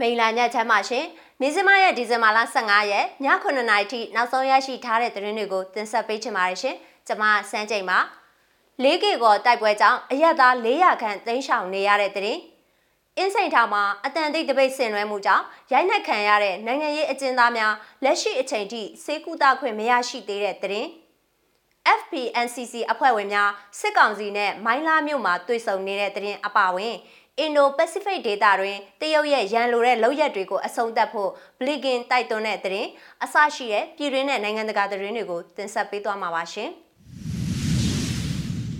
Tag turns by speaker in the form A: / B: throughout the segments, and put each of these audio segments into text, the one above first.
A: မိန်လာညချမ်းပါရှင်နေစမရဲ့ဒီဇင်ဘာလ15ရက်ည9:00နာရီထိနောက်ဆုံးရရှိထားတဲ့သတင်းတွေကိုတင်ဆက်ပေးချင်ပါတယ်ရှင်ကျွန်မစန်းချိန်ပါ၄ကီကောတိုက်ပွဲကြောင့်အရက်သား400ခန့်သိမ်းရှောင်နေရတဲ့သတင်းအင်းစိန်ထောင်မှာအတန်တိတ်တပိတ်ဆင်နွှဲမှုကြောင့်ရိုက်နှက်ခံရတဲ့နိုင်ငံရေးအကျဉ်းသားများလက်ရှိအချိန်ထိစေကူတာခွင့်မရရှိသေးတဲ့သတင်း FPNCC အဖွဲ့ဝင်များစစ်ကောင်စီနဲ့မိုင်းလာမြို့မှာတွေ့ဆုံနေတဲ့သတင်းအပါအဝင် အင်ဒိုပစိဖိတ်ဒေသတွင်တရုတ်ရဲ့ရန်လိုတဲ့လောက်ရက်တွေကိုအဆုံးသတ်ဖို့ဘလီဂင်တိုက်တွန်းတဲ့သတင်းအစရှိတဲ့ပြည်တွင်းနဲ့နိုင်ငံတကာသတင်းတွေကိုတင်ဆက်ပေးသွားမှာပါရှင်။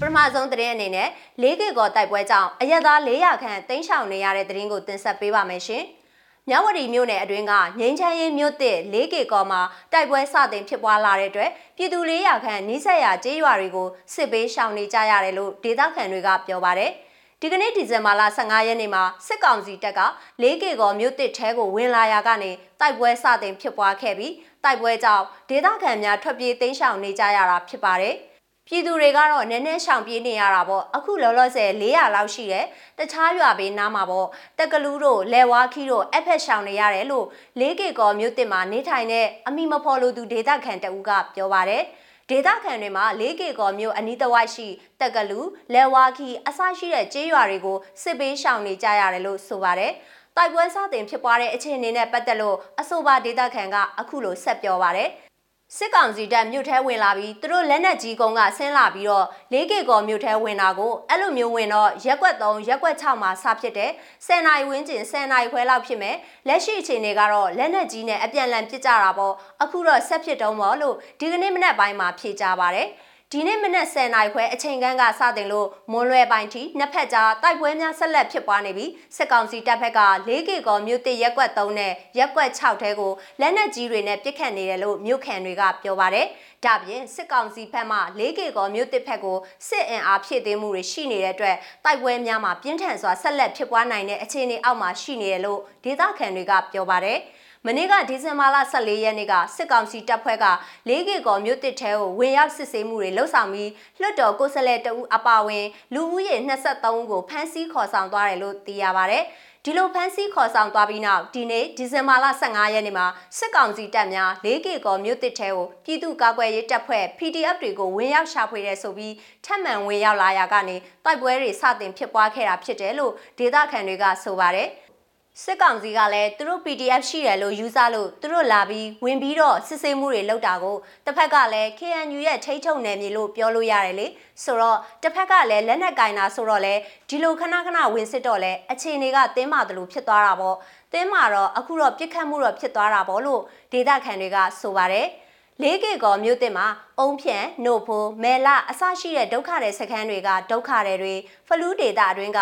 A: ပထမဆုံးသတင်းအနေနဲ့၄ကီကောတိုက်ပွဲကြောင့်အရက်သား400ခန့်တင်းရှောင်နေရတဲ့သတင်းကိုတင်ဆက်ပေးပါမယ်ရှင်။မြဝတီမြို့နယ်အတွင်းကငိမ့်ချမ်းရေးမြို့တစ်၄ကီကောမှာတိုက်ပွဲစတင်ဖြစ်ပွားလာတဲ့အတွက်ပြည်သူ400ခန့်နီးစပ်ရာကျေးရွာတွေကိုစစ်ပေးရှောင်နေကြရတယ်လို့ဒေသခံတွေကပြောပါတယ်။ ဒီကနေ့ဒီဇင်ဘာလ15ရက်နေ့မှာစစ်ကောင်စီတပ်က၄ကီကောမြို့တစ်ထဲကိုဝင်လာရာကနေတိုက်ပွဲစတင်ဖြစ်ပွားခဲ့ပြီးတိုက်ပွဲကြောင့်ဒေသခံများထွက်ပြေးတိမ်းရှောင်နေကြရတာဖြစ်ပါတယ်။ပြည်သူတွေကတော့နည်းနည်းရှောင်ပြေးနေရတာပေါ့အခုလောလောဆယ်400လောက်ရှိတယ်တခြားရွာဘေးနားမှာပေါ့တက်ကလူးတို့လဲဝါခီတို့အဖက်ရှောင်နေရတယ်လို့၄ကီကောမြို့တစ်မှာနေထိုင်တဲ့အမိမဖော်လို့သူဒေသခံတအူးကပြောပါတယ်။ ဒေသခံတွေမှာ၄ကီကောမြို့အနီးတစ်ဝိုက်ရှိတက်ကလူလဲဝါခီအစရှိတဲ့ကျေးရွာတွေကိုစစ်ပေးရှောင်နေကြရတယ်လို့ဆိုပါတယ်။တိုက်ပွဲစတင်ဖြစ်ပွားတဲ့အခြေအနေနဲ့ပတ်သက်လို့အဆိုပါဒေသခံကအခုလိုဆက်ပြောပါတယ်။ စစ်ကောင်စီတပ်မြို့ထဲဝင်လာပြီးသူတို့လက်နက်ကြီးကုန်းကဆင်းလာပြီးတော့လေးကေကောမြို့ထဲဝင်တာကိုအဲ့လိုမျိုးဝင်တော့ရက်ွက်3ရက်ွက်6မှာစဖြစ်တဲ့10နိုင်ဝင်းကျင်10နိုင်ခွဲလောက်ဖြစ်မယ်လက်ရှိအခြေအနေကတော့လက်နက်ကြီးနဲ့အပြန်လန်ပစ်ကြတာပေါ့အခုတော့ဆက်ဖြစ်တုံးပေါ့လို့ဒီကနေ့မနက်ပိုင်းမှာဖြေကြပါတယ် ဒီနေ့မနက်10:00နာရီခွဲအချိန်ကန်းကစတင်လို့မွန်လွယ်ပိုင်းထိနှစ်ဖက်ကြားတိုက်ပွဲများဆက်လက်ဖြစ်ပွားနေပြီးစစ်ကောင်စီတပ်ဖက်က၄ကီကောမြို့တစ်ရက်ကွက်3နဲ့ရက်ကွက်6ထဲကိုလက်နက်ကြီးတွေနဲ့ပစ်ခတ်နေတယ်လို့မြို့ခံတွေကပြောပါတယ်။ဒါပြင်စစ်ကောင်စီဖက်မှ၄ကီကောမြို့တစ်ဖက်ကိုစစ်အင်အားဖြည့်သိမ်းမှုတွေရှိနေတဲ့အတွက်တိုက်ပွဲများမှာပြင်းထန်စွာဆက်လက်ဖြစ်ပွားနိုင်တဲ့အခြေအနေအောက်မှာရှိနေတယ်လို့ဒေသခံတွေကပြောပါတယ်။ မနေ့ကဒီဇင်ဘာလ14ရက်နေ့ကစစ်ကောင်စီတပ်ဖွဲ့က၄ကီကောမြို့တစ်ထဲကိုဝင်ရောက်စစ်ဆေးမှုတွေလှုပ်ဆောင်ပြီးလွှတ်တော်ကိုယ်စားလှယ်တဦးအပါအဝင်လူဦးရေ23ဦးကိုဖမ်းဆီးခေါ်ဆောင်သွားတယ်လို့သိရပါဗျ။ဒီလိုဖမ်းဆီးခေါ်ဆောင်သွားပြီးနောက်ဒီနေ့ဒီဇင်ဘာလ15ရက်နေ့မှာစစ်ကောင်စီတပ်များ၄ကီကောမြို့တစ်ထဲကိုပြည်သူ့ကာကွယ်ရေးတပ်ဖွဲ့ PDF တွေကိုဝင်ရောက်ရှာဖွေတဲ့ဆိုပြီးထပ်မံဝင်ရောက်လာရာကနေတိုက်ပွဲတွေစတင်ဖြစ်ပွားခဲ့တာဖြစ်တယ်လို့ဒေသခံတွေကဆိုပါတယ်။ စစ်ကောင်စီကလည်းသူတို့ PDF ရှိတယ်လို့ယူဆလို့သူတို့လာပြီးဝင်ပြီးတော့စစ်ဆေးမှုတွေလုပ်တာကိုတစ်ဖက်ကလည်း KNU ရဲ့ထိထုံနယ်မြေလို့ပြောလို့ရတယ်လေဆိုတော့တစ်ဖက်ကလည်းလက်နက်ကင်တာဆိုတော့လေဒီလိုခဏခဏဝင်စစ်တော့လေအခြေအနေကတင်းမာတယ်လို့ဖြစ်သွားတာပေါ့တင်းမာတော့အခုတော့ပြစ်ခတ်မှုတော့ဖြစ်သွားတာပေါ့လို့ဒေသခံတွေကဆိုပါတယ် လေးကေကောမြို့တင်မှာအုံဖြန့်နို့ဖိုးမဲလာအစရှိတဲ့ဒုက္ခတဲ့စခန်းတွေကဒုက္ခတဲ့တွေဖလူးဒေတာအတွင်းက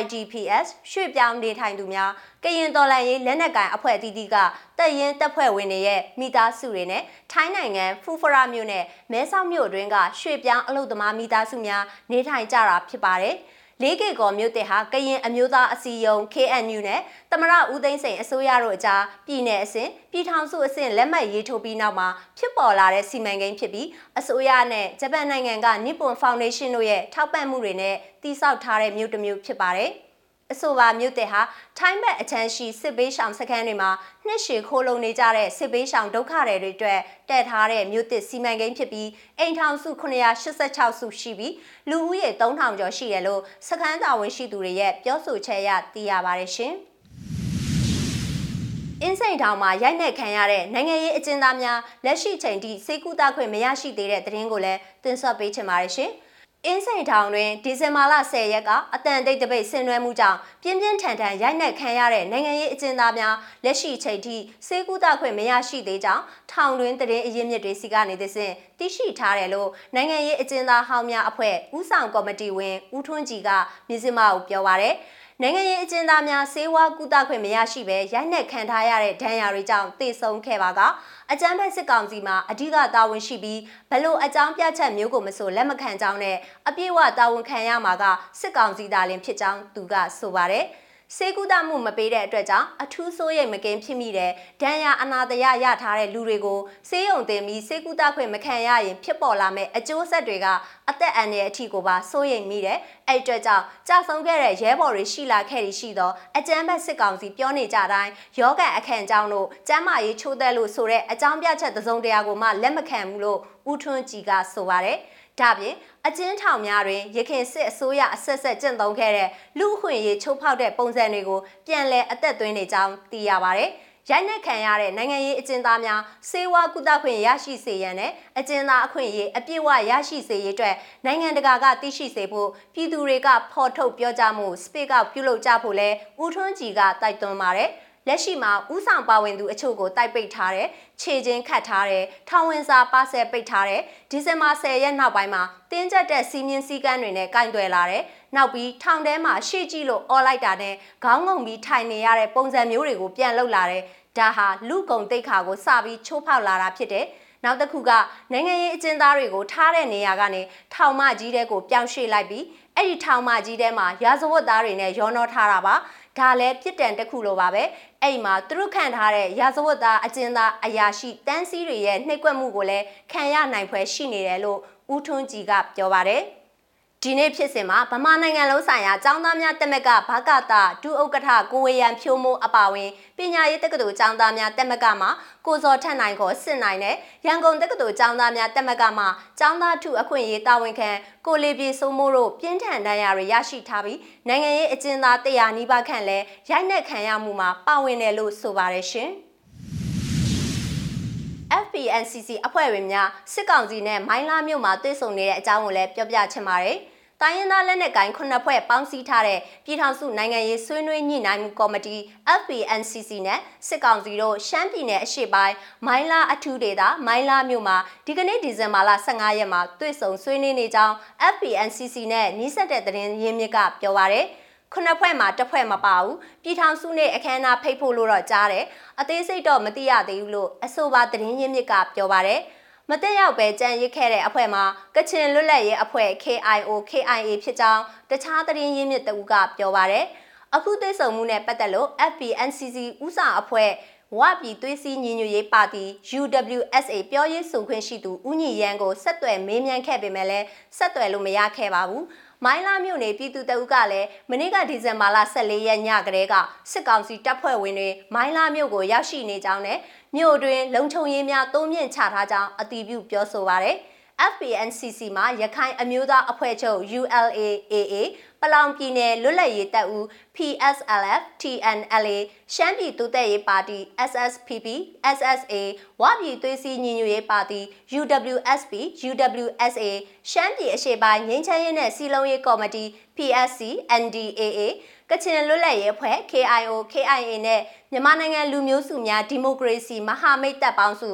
A: IGPS ရွှေ့ပြောင်းနေထိုင်သူများကရင်တော်လန်ရေးလက်နက်ကိုင်အဖွဲ့အသီးသီးကတပ်ရင်းတပ်ဖွဲ့ဝင်တွေရဲ့မိသားစုတွေနဲ့ထိုင်းနိုင်ငံဖူဖရာမြို့နဲ့မဲဆောက်မြို့အတွင်းကရွှေ့ပြောင်းအလုပ်သမားမိသားစုများနေထိုင်ကြတာဖြစ်ပါတယ်။ လေးကေကောမြို့တစ်ဟာကရင်အမျိုးသားအစည်းအရုံး KNU နဲ့တမရဦးသိန်းစိန်အစိုးရတို့အကြားပြည်내အဆင့်ပြည်ထောင်စုအဆင့်လက်မှတ်ရေးထိုးပြီးနောက်မှာဖြစ်ပေါ်လာတဲ့စီမံကိန်းဖြစ်ပြီးအစိုးရနဲ့ဂျပန်နိုင်ငံကနိပွန်ဖောင်ဒေးရှင်းတို့ရဲ့ထောက်ပံ့မှုတွေနဲ့တည်ဆောက်ထားတဲ့မြို့တစ်မြို့ဖြစ်ပါတယ်။ အဆိုပါမြို့တဲ့ဟာထိုင်းဘက်အချမ်းရှိစစ်ပေးရှောင်စခန်းတွေမှာနှစ်ရှည်ခိုးလုံနေကြတဲ့စစ်ပေးရှောင်ဒုက္ခတွေတွေအတွက်တည်ထားတဲ့မြို့တစ်စီမံကိန်းဖြစ်ပြီးအိမ်ထောင်စု986စုရှိပြီးလူဦးရေ3000ကျော်ရှိတယ်လို့စခန်းတာဝန်ရှိသူတွေရဲ့ပြောဆိုချက်အရသိရပါတယ်ရှင်အင်းစိန်ထောင်မှာရိုက်နှက်ခံရတဲ့နိုင်ငံရေးအကျဉ်းသားများလက်ရှိချိန်ထိစေကူတာခွင့်မရရှိသေးတဲ့သတင်းကိုလည်းတင်ဆက်ပေးချင်ပါတယ်ရှင်။ အင်းစိန်ထောင်တွင်ဒီဇင်ဘာလ10ရက်ကအတန်တိတ်တပိတ်ဆင်နွှဲမှုကြောင့်ပြင်းပြင်းထန်ထန်ရိုက်နှက်ခံရတဲ့နိုင်ငံရေးအကျဉ်းသားများလက်ရှိချိန်ထိစေကူတာခွင့်မရရှိသေးကြောင်းထောင်တွင်တရင်အရင်းမြစ်တွေစီကနေသစဉ်သိရှိထားတယ်လို့နိုင်ငံရေးအကျဉ်းသားဟောင်းများအဖွဲ့ဦးဆောင်ကော်မတီဝင်ဦးထွန်းကြည်ကမြစည်းမကိုပြောပါရယ် နိုင်ငံရေးအကျဉ်းသားများစေဝါကုသခွင့်မရရှိဘဲရိုက်နှက်ခံထားရတဲ့ဒဏ်ရာတွေကြောင့်တေဆုံးခဲ့ပါကအကြမ်းဖက်စစ်ကောင်စီမှာအဓိကတာဝန်ရှိပြီးဘလို့အကြောင်းပြချက်မျိုးကိုမဆိုလက်မခံကြောင်းနဲ့အပြည့်အဝတာဝန်ခံရမှာကစစ်ကောင်စီသားလင်ဖြစ်ကြောင်းသူကဆိုပါတယ် စေကူတာမှုမပေးတဲ့အတွက်ကြောင့်အထူးဆိုးရိမ်မကင်းဖြစ်မိတဲ့ဒဏ်ရာအနာတရရထားတဲ့လူတွေကိုစေယုံတင်ပြီးစေကူတာခွင့်မခံရရင်ဖြစ်ပေါ်လာမယ့်အကျိုးဆက်တွေကအသက်အန္တရာယ်အထိကိုပါစိုးရိမ်မိတယ်။အဲ့အတွက်ကြောင့်ကြာဆုံးခဲ့တဲ့ရဲဘော်တွေရှိလာခဲ့ရရှိသောအကြမ်းဖက်စစ်ကောင်စီပြောနေကြတိုင်းယောဂအခန့်အကြောင်းတို့ကျမ်းမာရေးချိုးသက်လို့ဆိုတဲ့အကြောင်းပြချက်သုံးတရားကိုမှလက်မခံဘူးလို့ဦးထွန်းကြည်ကဆိုပါတယ်။ ဒါပြင်အကျဉ်းထောင်များတွင်ရခင်စစ်အစိုးရအဆက်ဆက်ကျင့်သုံးခဲ့တဲ့လူအခွင့်အရေးချိုးဖောက်တဲ့ပုံစံတွေကိုပြန်လည်အသက်သွင်းနေကြောင်းသိရပါဗျ။ရိုက်နှက်ခံရတဲ့နိုင်ငံရေးအကျဉ်းသားများစေဝါကုသခွင့်ရရှိစေရန်နဲ့အကျဉ်းသားအခွင့်အရေးအပြည့်အဝရရှိစေရေးအတွက်နိုင်ငံတကာကသိရှိစေဖို့ပြည်သူတွေကဖော်ထုတ်ပြောကြားမှုစပစ်ကောက်ပြုလုပ်ကြဖို့လဲဦးထွန်းကြည်ကတိုက်တွန်းပါတယ်။ လက်ရှိမှာဥဆောင်ပါဝင်သူအချို့ကိုတိုက်ပိတ်ထားတယ်ခြေချင်းခတ်ထားတယ်ထောင်ဝင်စာပါဆယ်ပိတ်ထားတယ်ဒီဇင်ဘာ10ရက်နောက်ပိုင်းမှာတင်းကျပ်တဲ့စီမင်းစည်းကမ်းတွေနဲ့ကင်တွယ်လာတယ်နောက်ပြီးထောင်ထဲမှာရှေ့ကြည့်လို့អော်လိုက်တာနဲ့ခေါင်းငုံပြီးထိုင်နေရတဲ့ပုံစံမျိုးတွေကိုပြန်လုပ်လာတယ်ဒါဟာလူကုံတိတ်ခါကိုစပြီးချိုးဖောက်လာတာဖြစ်တယ်နောက်တစ်ခုကနိုင်ငံရေးအကျဉ်းသားတွေကိုထားတဲ့နေရာကနေထောင်မကြီးတဲ့ကိုပြောင်းရွှေ့လိုက်ပြီးအဲ့ဒီထောင်မကြီးထဲမှာရာဇဝတ်သားတွေနဲ့ရောနှောထားတာပါ ဒါလည်းပြစ်ဒဏ်တစ်ခုလိုပါပဲအဲ့မှာသူတို့ခံထားတဲ့ရာဇဝတ်သားအကျဉ်းသားအရာရှိတန်းစည်းတွေရဲ့နှိပ်ကွက်မှုကိုလည်းခံရနိုင်ဖွယ်ရှိနေတယ်လို့ဦးထွန်းကြည်ကပြောပါတယ်။ ဒီနေ့ဖြစ်စဉ်မှာဗမာနိုင်ငံလုံးဆိုင်ရာចောင်းသားများတက်မကဘာကတာဒုဥက္ကဋ္ဌကိုဝေယံဖြိုးမိုးအပါဝင်ပညာရေးတက္ကသိုလ်ចောင်းသားများတက်မကမှာကိုစောထက်နိုင်ကိုစစ်နိုင်တဲ့ရန်ကုန်တက္ကသိုလ်ចောင်းသားများတက်မကမှာចောင်းသားထုအခွင့်အရေးတာဝန်ခံကိုလေးပြေစိုးမိုးတို့ပြင်းထန်ဒဏ်ရာတွေရရှိထားပြီးနိုင်ငံရေးအကျဉ်းသားတရားနီးပါးခန့်လဲရိုက်နှက်ခံရမှုမှာပါဝင်တယ်လို့ဆိုပါတယ်ရှင် FPNCC အဖွဲ့ဝင်များစစ်ကောင်စီနဲ့မိုင်းလာမြို့မှာတွေ့ဆုံနေတဲ့အကြောင်းကိုလည်းပြောပြချင်ပါတယ်။ တိုင်းရင်းသားလက်နက်ကိုင်ခုနှစ်ဖွဲ့ပေါင်းစည်းထားတဲ့ပြည်ထောင်စုနိုင်ငံရေးဆွေးနွေးညှိနှိုင်းမှုကော်မတီ FPNCC နဲ့စစ်ကောင်စီတို့ရှမ်းပြည်နယ်အရှေ့ပိုင်းမိုင်းလာအထူးဒေသမိုင်းလာမြို့မှာဒီကနေ့ဒီဇင်ဘာလ15ရက်မှာတွေ့ဆုံဆွေးနွေးနေကြောင်း FPNCC နဲ့နှိစက်တဲ့သတင်းရင်းမြစ်ကပြောပါရယ်ခုနှစ်ဖွဲ့မှာတစ်ဖွဲ့မပါဘူးပြည်ထောင်စုနဲ့အခမ်းအနားဖိတ်ဖို့လို့တော့ကြားတယ်အသေးစိတ်တော့မသိရသေးဘူးလို့အဆိုပါသတင်းရင်းမြစ်ကပြောပါတယ် မတက်ရောက်ပဲကြံရစ်ခဲ့တဲ့အဖွဲ့မှာကချင်လွတ်လပ်ရေးအဖွဲ့ KIO KIA ဖြစ်ကြောင်းတခြားသတင်းရင်းမြစ်တအူးကပြောပါရယ်အခုသိဆုံမှုနဲ့ပတ်သက်လို့ FPNCC ဥစားအဖွဲ့ဝပြည်သွေးစည်းညီညွတ်ရေးပါတီ UWSA ပြောရေးဆိုခွင့်ရှိသူဦးညီရန်ကိုဆက်သွယ်မေးမြန်းခဲ့ပေမဲ့လည်းဆက်သွယ်လို့မရခဲ့ပါဘူး။မိုင်းလာမြို့နယ်ပြည်သူတအုပ်ကလည်းမနေ့ကဒီဇင်ဘာလ14ရက်ညကတည်းကစစ်ကောင်စီတပ်ဖွဲ့ဝင်တွေမိုင်းလာမြို့ကိုရောက်ရှိနေကြောင်းနဲ့ မြို့တွင်လုံခြုံရေးများတိုးမြင့်ချထားကြောင်းအတည်ပြုပြောဆိုပါရယ် FPNCC မှာရခိုင်အမျိုးသားအဖွဲ့ချုပ် ULAAA ပလောင်ပြည်နယ်လွတ်လပ်ရေးတပ်ဦး PSLF TNLA ရှမ်းပြည်တိုးတက်ရေးပါတီ SSPP SSA ဝပြည်သွေးစည်းညီညွတ်ရေးပါတီ UWSP UWSA ရှမ်းပြည်အရှေ့ပိုင်းငင်းချမ်းရေးနဲ့စီလုံးရေးကော်မတီ PSC NDAA ကချင်လွတ်လပ်ရေးအဖွဲ့ KIO KIA နဲ့မြန်မာနိုင်ငံလူမျိုးစုများဒီမိုကရေစီမဟာမိတ်တပ်ပေါင်းစု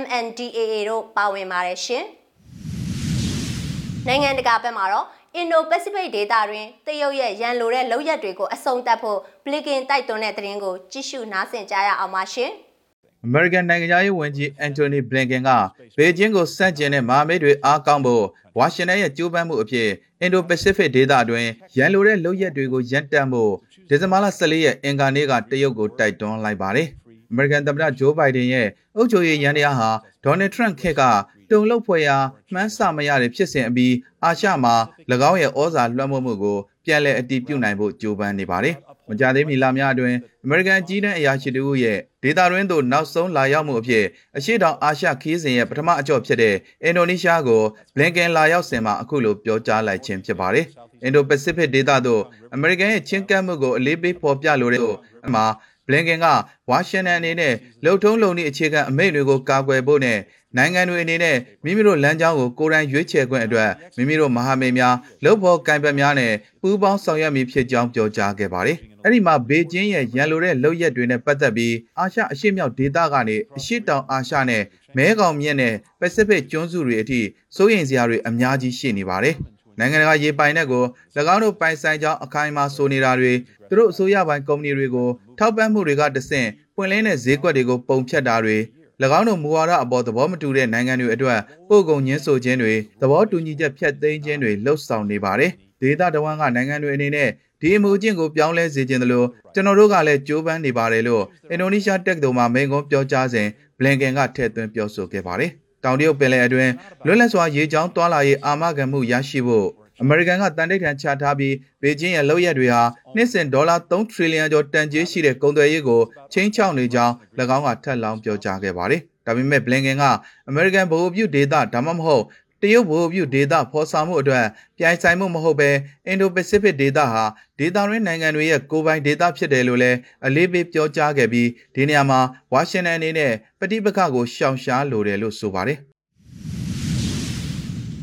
A: MNDAA တို့ပါဝင်ပါတယ်ရှင်။နိုင်ငံတကာဘက်မှာတော့အင်ဒိုပစိဖိတ်ဒေသတွင်တရုတ်ရဲ့ရန်လိုတဲ့လောက်ရက်တွေကိုအဆုံးသတ်ဖို့ဘလီကင်တိုက်တွန်းတဲ့သတင်းကိုကြည့်ရှုနားဆင်ကြရအောင်ပါရှင်။
B: American နိုင်ငံသားရေးဝန်ကြီး Anthony Blinken ကဘေကျင်းကိုစန့်ကျင်တဲ့မဟာမိတ်တွေအားကောင်းဖို့ဝါရှင်တန်ရဲ့ကြိုးပမ်းမှုအဖြစ် အင်ဒိုပစိဖိတ်ဒေသအတွင်းရန်လိုတဲ့လုပ်ရက်တွေကိုရပ်တန့်ဖို့ဒီဇင်ဘာလ14ရက်အင်ကာနေ့ကတရုတ်ကိုတိုက်တွန်းလိုက်ပါတယ်။ American သမ္မတဂျိုးဘိုင်ဒန်ရဲ့အုပ်ချုပ်ရေးရန်တရားဟာဒေါ်နယ်ထရန့်ခေတ်ကတုံလုတ်ဖွယ်ရာမှန်းဆမရတဲ့ဖြစ်စဉ်အပြီးအာရှမှာ၎င်းရဲ့ဩဇာလွှမ်းမိုးမှုကို ပြန်လည်အတည်ပြုနိုင်ဖို့ကြိုးပမ်းနေပါတယ်။မကြသေးမီလများအတွင်းအမေရိကန်ကြီးတန်းအရာရှိတို့ရဲ့ဒေတာရင်းသို့နောက်ဆုံးလာရောက်မှုအဖြစ်အရှိတောင်အာရှခီးစဉ်ရဲ့ပထမအကြော့ဖြစ်တဲ့အင်ဒိုနီးရှားကိုဘလင်ကန်လာရောက်စဉ်မှာအခုလိုပြောကြားလိုက်ခြင်းဖြစ်ပါတယ်။အင်ဒိုပစိဖိတ်ဒေသသို့အမေရိကန်ရဲ့ချင်းကပ်မှုကိုအလေးပေးဖော်ပြလိုတဲ့အမှာဘလင်ကန်ကဝါရှင်တန်အနေနဲ့လှုပ်ထုံးလုံသည့်အခြေခံအမိန့်တွေကိုကာကွယ်ဖို့နဲ့ နိုင်ငံတွေအနေနဲ့မိမိတို့လမ်းကြောင်းကိုကိုယ်တိုင်ရွေးချယ်ခွင့်အတွက်မိမိတို့မဟာမိတ်များလှုပ်ဖို့ကံပတ်များနဲ့ပူးပေါင်းဆောင်ရွက်မည်ဖြစ်ကြောင်းပြောကြားခဲ့ပါတယ်။အဲ့ဒီမှာဘေကျင်းရဲ့ရန်လိုတဲ့လုပ်ရက်တွေနဲ့ပတ်သက်ပြီးအာရှအရှေ့မြောက်ဒေသကနေအရှေ့တောင်အာရှနဲ့မဲကောင်မြစ်နဲ့ပစိဖိတ်ကျွန်းစုတွေအထိစိုးရိမ်စရာတွေအများကြီးရှိနေပါတယ်။နိုင်ငံတကာရေပိုင်နက်ကို၎င်းတို့ပိုင်ဆိုင်ကြောင်းအခိုင်အမာဆိုနေတာတွေသူတို့အစိုးရပိုင်းကုမ္ပဏီတွေကိုထောက်ပံ့မှုတွေကတဆင့်ပွင့်လင်းတဲ့ဈေးကွက်တွေကိုပုံဖြတ်တာတွေ၎ င်းတို့မူဝါဒအပေါ်သဘောမတူတဲ့နိုင်ငံတွေအတွက်ပို့ကုန်ညှင်းဆိုခြင်းတွေသဘောတူညီချက်ဖြတ်သိမ်းခြင်းတွေလှုပ်ဆောင်နေပါတယ်။ဒေသတဝန်းကနိုင်ငံတွေအနေနဲ့ဒီဒီအမှုအကျင့်ကိုပြောင်းလဲစေခြင်းတလို့ကျွန်တော်တို့ကလည်းကြိုးပမ်းနေပါတယ်လို့အင်ဒိုနီးရှားတက္ကသိုလ်မှာမိန့်ခွန်းပြောကြားစဉ်ဘလင်ကန်ကထည့်သွင်းပြောဆိုခဲ့ပါတယ်။တောင်တရုတ်ပင်လယ်အတွင်းလွတ်လပ်စွာရေကြောင်းတွာလာရေးအာမခံမှုရရှိဖို့ အမေရိကန်ကတန်တိတ်ထန်ချထားပြီးဘေကျင်းရဲ့လုပ်ရက်တွေဟာနှစ်စဉ်ဒေါ်လာ3ထရီလီယံကျော်တန်ကြေးရှိတဲ့ကုန်သွယ်ရေးကိုချင်းချောက်နေကြောင်း၎င်းကထပ်လောင်းပြောကြားခဲ့ပါတယ်။ဒါပေမဲ့ဘလင်ကန်ကအမေရိကန်ဗဟိုပြုဒေသဒါမှမဟုတ်တရုတ်ဗဟိုပြုဒေသဖော်ဆောင်မှုအတွက်ပြိုင်ဆိုင်မှုမဟုတ်ဘဲအင်ဒိုပစိဖိတ်ဒေသဟာဒေသရင်းနိုင်ငံတွေရဲ့ကိုယ်ပိုင်ဒေသဖြစ်တယ်လို့လည်းအလေးပေးပြောကြားခဲ့ပြီးဒီနေရာမှာဝါရှင်တန်အနေနဲ့ပဋိပက္ခကိုရှောင်ရှားလိုတယ်လို့ဆိုပါတယ်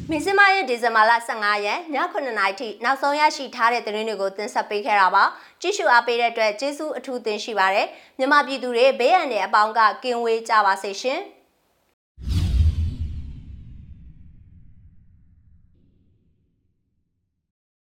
A: မင်းစမရဲ့ဒီဇင်ဘာလ15ရက်ည9:00နာရီထိနောက်ဆုံးရရှိထားတဲ့သတင်းတွေကိုတင်ဆက်ပေးခဲ့တာပါကြည့်ရှုအားပေးတဲ့အတွက်ကျေးဇူးအထူးတင်ရှိပါတယ်မြန်မာပြည်သူတွေဘေးရန်တွေအပေါင်းကကင်းဝေးကြပါစေရှင်